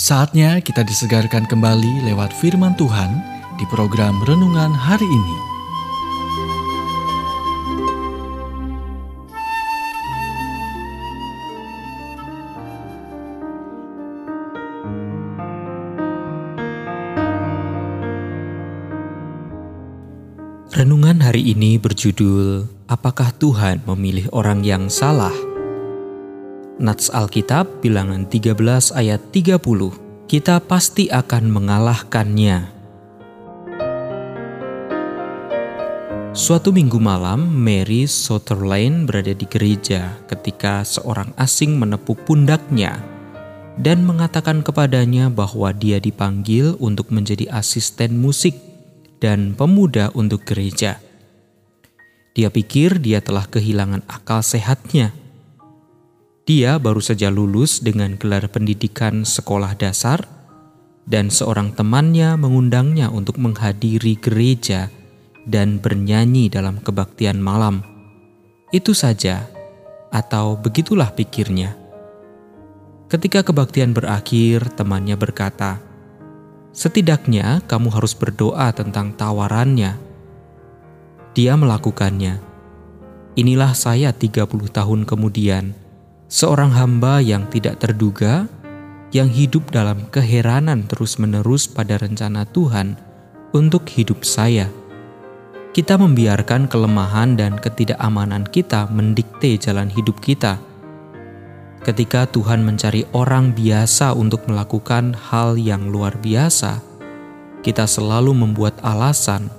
Saatnya kita disegarkan kembali lewat firman Tuhan di program renungan hari ini. Renungan hari ini berjudul Apakah Tuhan memilih orang yang salah? Nats Alkitab bilangan 13 ayat 30 Kita pasti akan mengalahkannya. Suatu minggu malam, Mary Sutherland berada di gereja ketika seorang asing menepuk pundaknya dan mengatakan kepadanya bahwa dia dipanggil untuk menjadi asisten musik dan pemuda untuk gereja. Dia pikir dia telah kehilangan akal sehatnya dia baru saja lulus dengan gelar pendidikan sekolah dasar, dan seorang temannya mengundangnya untuk menghadiri gereja dan bernyanyi dalam kebaktian malam. Itu saja, atau begitulah pikirnya. Ketika kebaktian berakhir, temannya berkata, "Setidaknya kamu harus berdoa tentang tawarannya." Dia melakukannya. Inilah saya 30 tahun kemudian seorang hamba yang tidak terduga, yang hidup dalam keheranan terus-menerus pada rencana Tuhan untuk hidup saya. Kita membiarkan kelemahan dan ketidakamanan kita mendikte jalan hidup kita. Ketika Tuhan mencari orang biasa untuk melakukan hal yang luar biasa, kita selalu membuat alasan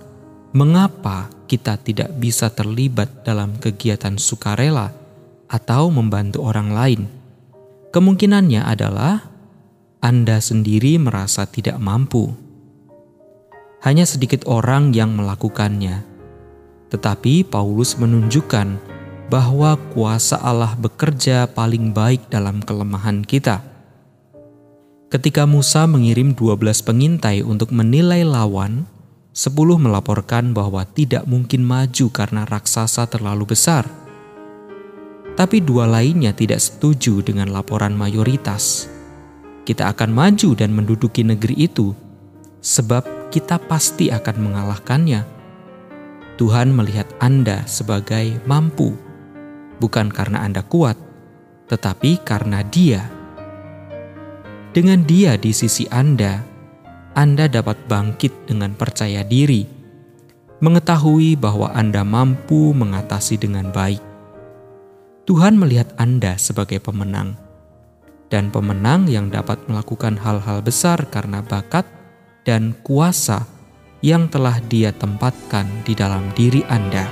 mengapa kita tidak bisa terlibat dalam kegiatan sukarela atau membantu orang lain. Kemungkinannya adalah Anda sendiri merasa tidak mampu. Hanya sedikit orang yang melakukannya, tetapi Paulus menunjukkan bahwa kuasa Allah bekerja paling baik dalam kelemahan kita. Ketika Musa mengirim 12 pengintai untuk menilai lawan, 10 melaporkan bahwa tidak mungkin maju karena raksasa terlalu besar tapi dua lainnya tidak setuju dengan laporan mayoritas. Kita akan maju dan menduduki negeri itu, sebab kita pasti akan mengalahkannya. Tuhan melihat Anda sebagai mampu, bukan karena Anda kuat, tetapi karena Dia. Dengan Dia di sisi Anda, Anda dapat bangkit dengan percaya diri, mengetahui bahwa Anda mampu mengatasi dengan baik Tuhan melihat Anda sebagai pemenang, dan pemenang yang dapat melakukan hal-hal besar karena bakat dan kuasa yang telah Dia tempatkan di dalam diri Anda.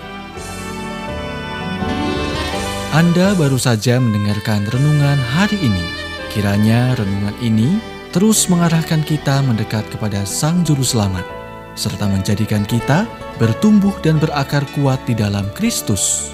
Anda baru saja mendengarkan renungan hari ini. Kiranya renungan ini terus mengarahkan kita mendekat kepada Sang Juru Selamat, serta menjadikan kita bertumbuh dan berakar kuat di dalam Kristus.